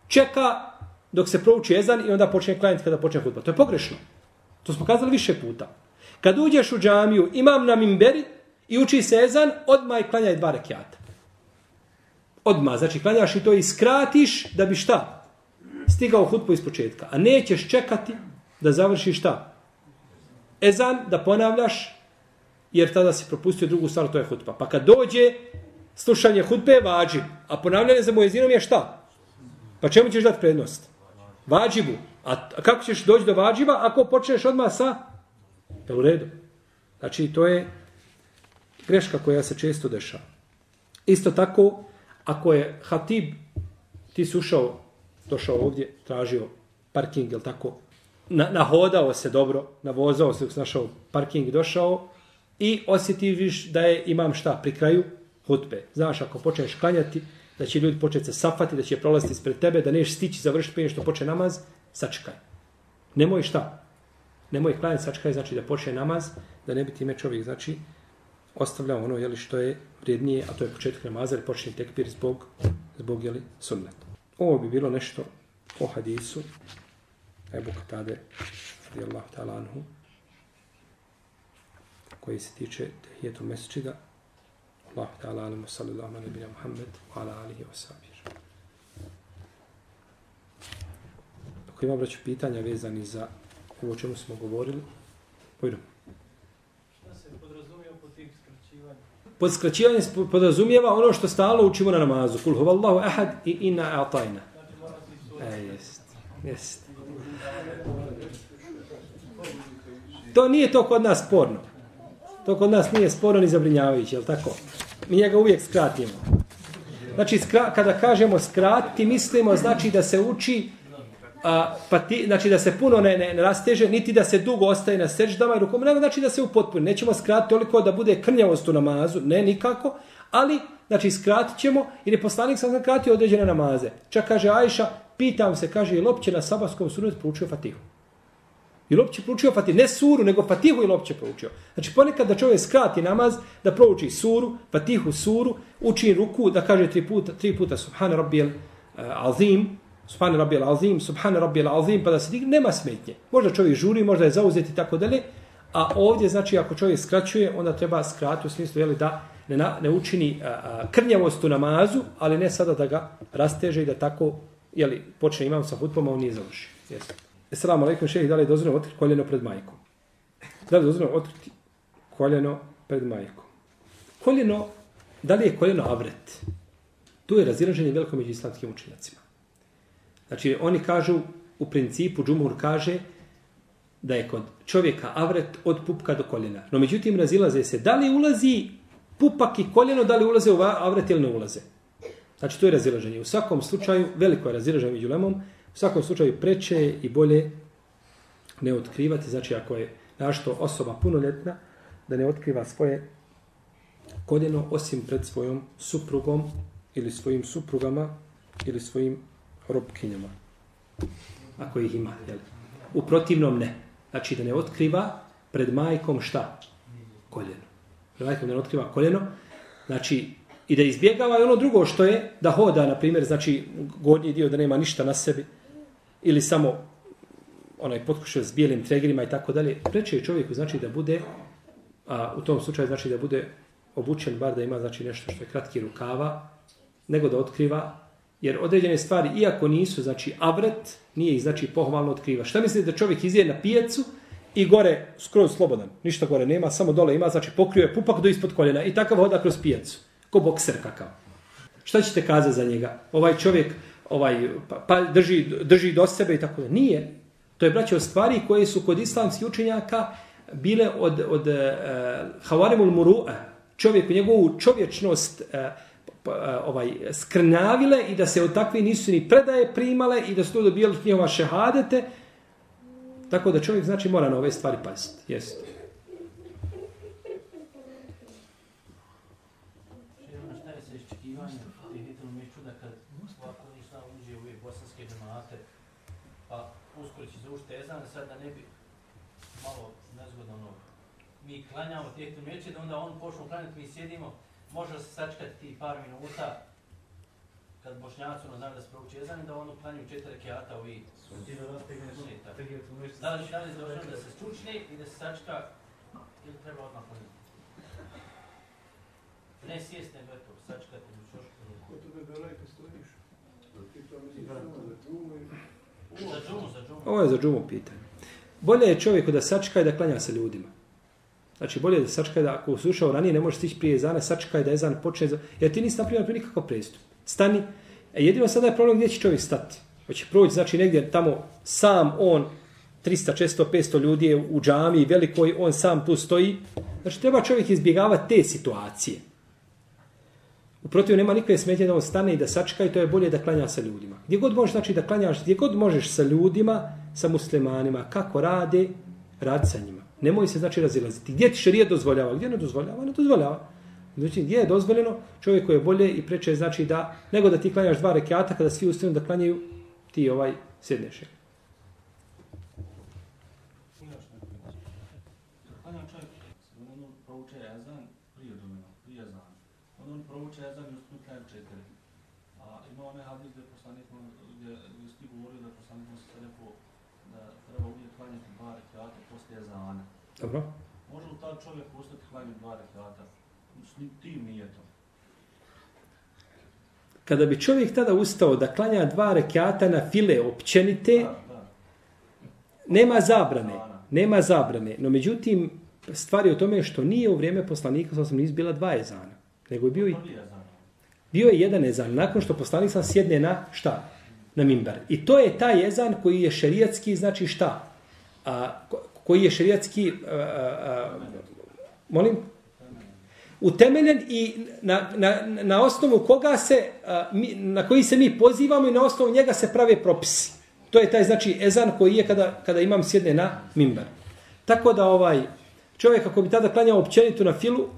čeka dok se prouči ezan i onda počne klanjati kada počne hutba. To je pogrešno. To smo kazali više puta. Kad uđeš u džamiju, imam na mimberi i uči se ezan, odmah i klanjaj dva rekiata. Odmah, znači klanjaš i to i skratiš da bi šta? Stigao hutbu iz početka. A nećeš čekati da završiš šta? Ezan, da ponavljaš, jer tada si propustio drugu stvar, to je hutba. Pa kad dođe, slušanje hutbe je vađib, a ponavljanje za mojezinom je šta? Pa čemu ćeš dati prednost? Vađibu. A kako ćeš doći do vađiba ako počneš odmah sa? Je u redu. Znači, to je greška koja se često dešava. Isto tako, ako je hatib, ti si ušao, došao ovdje, tražio parking, je tako? Na, nahodao se dobro, navozao se, našao parking, došao i osjetiš da je imam šta pri kraju hutbe. Znaš, ako počneš klanjati, da će ljudi početi se safati, da će prolaziti ispred tebe, da neš stići završiti prije što počne namaz, sačekaj. Nemoj šta? Nemoj klanjati, sačekaj, znači da počne namaz, da ne bi time čovjek, znači, ostavljao ono, jeli, što je vrijednije, a to je početak namaza, jer počne tekbir zbog, zbog, jeli, sunnet. Ovo bi bilo nešto o hadisu, Ebu Katade, radijallahu ta'ala anhu, koji se tiče tehijetu mesčida, Allah ta'ala alamu sallallahu ala nabina Muhammed wa ala alihi wa sahbihi. Ako ima braću pitanja vezani za ovo čemu smo govorili, pojdemo. Šta se? Pod skraćivanje se podrazumijeva ono što stalo učimo na namazu. Kul huvallahu ahad i inna a'tajna. Znači E, jest. Jest. To nije to kod nas sporno. To kod nas nije sporno ni zabrinjavajuće, je li tako? Mi njega uvijek skratimo. Znači, skra, kada kažemo skratiti, mislimo znači da se uči, a, pa ti, znači da se puno ne, ne, ne rasteže, niti da se dugo ostaje na seždama i rukom, nego znači da se upotpuni. Nećemo skratiti toliko da bude krnjavost u namazu, ne nikako, ali znači skratit ćemo, jer je poslanik sam skratio određene namaze. Čak kaže Ajša, pitam se, kaže, je li opće na sabaskom sunetu proučio Fatihu? Ili li opće proučio Fatihu? Ne suru, nego Fatihu ili li opće proučio? Znači ponekad da čovjek skrati namaz, da prouči suru, Fatihu suru, uči ruku, da kaže tri puta, tri puta Subhane Rabijel uh, eh, Azim, Subhane Rabijel Azim, Subhane Rabijel Azim, pa da se digne, nema smetnje. Možda čovjek žuri, možda je zauzeti i tako dalje, a ovdje, znači, ako čovjek skraćuje, onda treba skrati u smislu, jeli, da ne, na, ne učini a, a, krnjavost u namazu, ali ne sada da ga rasteže i da tako, jeli, počne imam sa hutbom, a on nije završio. Jesu. Assalamu alaikum, šehi, da li je dozvoljeno otkriti koljeno pred majkom? Da li je dozvoljeno otkriti koljeno pred majkom? Koljeno, da li je koljeno avret? Tu je razilaženje veliko među islamskim učinjacima. Znači, oni kažu, u principu, džumhur kaže da je kod čovjeka avret od pupka do koljena. No, međutim, razilaze se da li ulazi pupak i koljeno, da li ulaze u avret ili ne ulaze. Znači, to je razilaženje. U svakom slučaju, veliko je razilaženje među lemom, U svakom slučaju preče je i bolje ne otkrivati, znači ako je našto osoba punoljetna, da ne otkriva svoje koljeno osim pred svojom suprugom ili svojim suprugama ili svojim robkinjama. Ako ih ima. Jel? U protivnom ne. Znači da ne otkriva pred majkom šta? Koljeno. Pred majkom da ne otkriva koljeno. Znači i da izbjegava i ono drugo što je da hoda, na primjer, znači gornji dio da nema ništa na sebi ili samo onaj potkušio s bijelim tregerima i tako dalje, preče je čovjeku znači da bude, a u tom slučaju znači da bude obučen, bar da ima znači nešto što je kratki rukava, nego da otkriva, jer određene stvari, iako nisu, znači avret, nije ih znači pohvalno otkriva. Šta mislite da čovjek izje na pijecu i gore skroz slobodan, ništa gore nema, samo dole ima, znači pokrio je pupak do ispod koljena i takav hoda kroz pijecu, ko bokser kakav. Šta ćete kazati za njega? Ovaj čovjek ovaj pa, pa drži, drži do sebe i tako da. Nije. To je, braće, stvari koje su kod islamskih učenjaka bile od, od eh, uh, havarimul muru'a, čovjeku, njegovu čovječnost uh, uh, ovaj, skrnavile i da se od takve nisu ni predaje primale i da su to dobijali njihova šehadete. Tako da čovjek, znači, mora na ove stvari paziti. Jeste. Šehrana, šta je sa iščekivanjem tih hitrom meču da kad ovako ništa uđe u ove bosanske džemate, pa uskoro će zaušti ezan, sad da ne bi malo nezgodno ono, mi klanjamo tih hitrom meče, da onda on počnu klanjati, mi sjedimo, može se sačekati ti par minuta, kad bošnjaci ono znaju da se prouči ezan, da ono klanju četiri rekiata ovi Ti da. Da li, da li je došlo da se stručni i da se sačka ili treba odmah klanjati? Ne sjest, nego eto, sačkati u čošku. Ko tebe belaj kad stojiš? Ti to misliš samo za džumu Za džumu. Ovo je za džumu pitanje. Bolje je čovjeku da sačka i da klanja sa ljudima. Znači, bolje je da sačka da ako slušao ranije, ne možeš stići prije ezana, sačka da ezan počne. Za... Jer ti nisi napravio nikakav prestup. Stani. E, jedino sada je problem gdje će čovjek stati. Hoće proći, znači negdje tamo sam on, 300, 400, 500 ljudi je u džami velikoj, on sam tu stoji. Znači, treba čovjek izbjegavati te situacije. U protiv nema nikakve smetje da on stane i da sačeka i to je bolje da klanja sa ljudima. Gdje god možeš, znači da klanjaš, gdje god možeš sa ljudima, sa muslimanima, kako rade, radi sa njima. Nemoj se znači razilaziti. Gdje ti šarija dozvoljava? Gdje ne dozvoljava? Ne dozvoljava. Znači, gdje je dozvoljeno, čovjeku je bolje i preče znači da, nego da ti klanjaš dva rekiata kada svi ustanu da klanjaju, ti ovaj sjedneš. Imaš neko pitanje? Klanjam čovjek, on on prouče ezan prije domena, prije ezana. On on prouče ezan i uspiju klanjam četiri. A ima onaj hadis gdje poslanik, gdje, gdje sti govorio da poslanik se rekao da treba uvijek klanjati dva rekiata poslije ezana. Dobro? Može li taj čovjek ustati klanjati dva rekiata? S tim nije to. Kada bi čovjek tada ustao da klanja dva rekiata na file općenite, Da, da. nema zabrane. Nema zabrane. No međutim, stvar je u tome što nije u vrijeme poslanika, sa sam nis bila dva ezana. Nego je bio i ezan. Bio je jedan ezan nakon što poslanik sam sjedne na šta? Na mimbar. I to je taj ezan koji je šerijatski, znači šta? A, ko- koji je šerijatski, a, a, molim? Utemeljen i na, na, na osnovu koga se, a, mi, na koji se mi pozivamo i na osnovu njega se prave propisi. To je taj znači ezan koji je kada, kada imam sjedne na mimbar. Tako da ovaj čovjek ako bi tada klanjao općenitu na filu,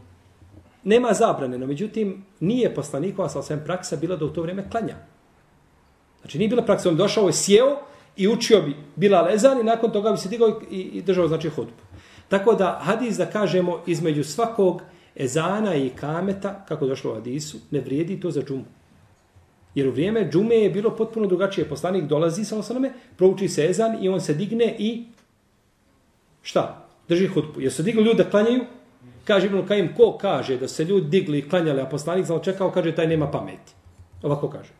nema zabrane, no međutim nije poslanikova sa osvijem praksa bila da u to vrijeme klanja. Znači nije bila praksa, on došao je sjeo i učio bi bila lezan i nakon toga bi se digao i, i držao znači hudbu. Tako da hadis da kažemo između svakog ezana i kameta, kako došlo u hadisu, ne vrijedi to za džumu. Jer u vrijeme džume je bilo potpuno drugačije. Poslanik dolazi sa osaname, prouči se ezan i on se digne i šta? Drži hutbu. Jer se digli ljudi da klanjaju? Kaže Ibn Kajim, ko kaže da se ljudi digli i klanjali, a poslanik sam čekao, kaže, taj nema pameti. Ovako kaže.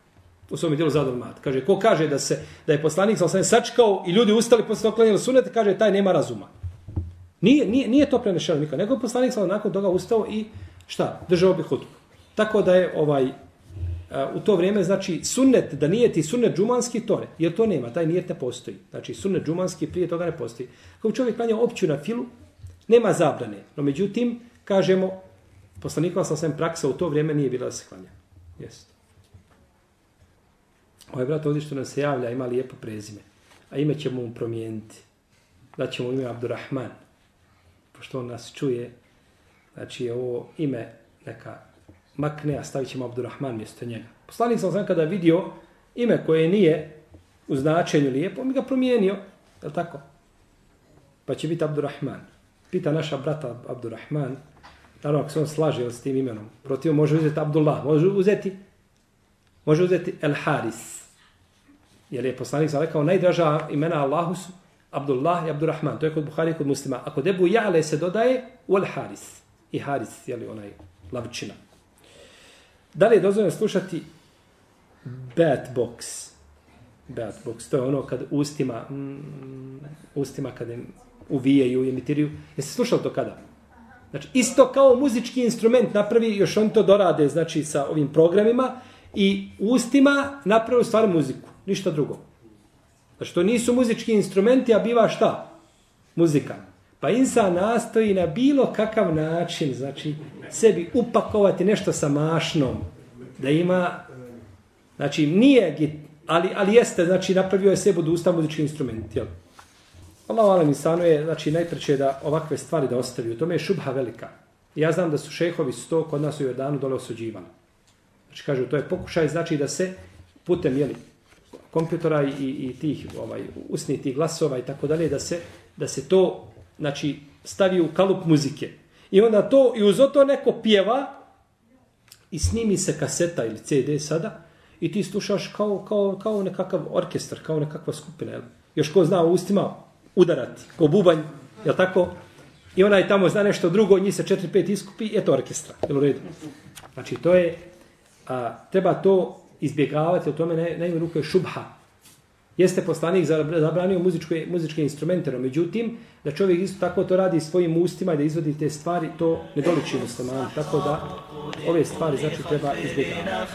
U svom dijelu zadal mat. Kaže, ko kaže da se da je poslanik sam sam sačekao i ljudi ustali posle toga klanjali sunet, kaže, taj nema razuma. Nije, nije, nije to prenešeno nikad. Nego je poslanik sam nakon toga ustao i šta? Držao bi hutbu. Tako da je ovaj eh, u to vrijeme znači sunnet da nije ti sunnet džumanski to ne, jer to nema, taj nijet ne postoji. Znači sunnet džumanski prije toga ne postoji. Kako čovjek klanja opću na filu, nema zabrane. No međutim, kažemo, poslanikova sa svem praksa u to vrijeme nije bila da se klanja. Jeste. Ovaj brat ovdje što nam se javlja ima lijepo prezime. A ime ćemo mu promijeniti. Daćemo mu ime Abdurrahman. Pošto on nas čuje, znači je ovo ime neka makne, a stavit ćemo Abdurrahman mjesto njega. Poslanik sam sam kada vidio ime koje nije u značenju lijepo, on mi ga promijenio. Je tako? Pa će biti Abdurrahman. Pita naša brata Abdurrahman, naravno ako se on slaže s tim imenom, protiv može uzeti Abdullah, može uzeti može uzeti El Haris. Jer je poslanik sam rekao, najdraža imena Allahu su Abdullah i Abdurrahman. To je kod Buhari i kod muslima. A kod Ebu Jale se dodaje u El Haris. I Haris, jeli onaj lavčina. Da li je dozvoljeno slušati Bad Box? Bad Box, to je ono kad ustima, mm, ustima kad im uvijaju i emitiraju. Jeste slušali to kada? Znači, isto kao muzički instrument napravi, još oni to dorade, znači, sa ovim programima i ustima napravi u stvari muziku, ništa drugo. Znači, to nisu muzički instrumenti, a biva šta? Muzika. Pa insan nastoji na bilo kakav način, znači, sebi upakovati nešto sa mašnom, da ima, znači, nije, ali, ali jeste, znači, napravio je sebi od usta muzički instrument, jel? Allah alam insanu znači, je, znači, najpreće da ovakve stvari da ostavi. U tome je šubha velika. Ja znam da su šehovi sto kod nas u Jordanu dole osuđivani. Znači, kažu, to je pokušaj, znači da se putem, jeli, kompjutora i, i tih ovaj, usnih tih glasova i tako dalje, da se, da se to, znači, stavi u kalup muzike. I onda to, i uz to neko pjeva, i snimi se kaseta ili CD sada, i ti slušaš kao, kao, kao nekakav orkestar, kao nekakva skupina. Jel? Još ko zna u ustima udarati, ko bubanj, jel tako? I onaj tamo zna nešto drugo, njih se četiri, pet iskupi, je to orkestra. Jel u redu? Znači, to je, a, treba to izbjegavati, o tome na, na ruku je šubha. Jeste poslanik zabranio muzičke, muzičke instrumente, no međutim, da čovjek isto tako to radi svojim ustima i da izvodi te stvari, to ne doliči muslimanu. Tako da ove stvari znači treba izbjegavati.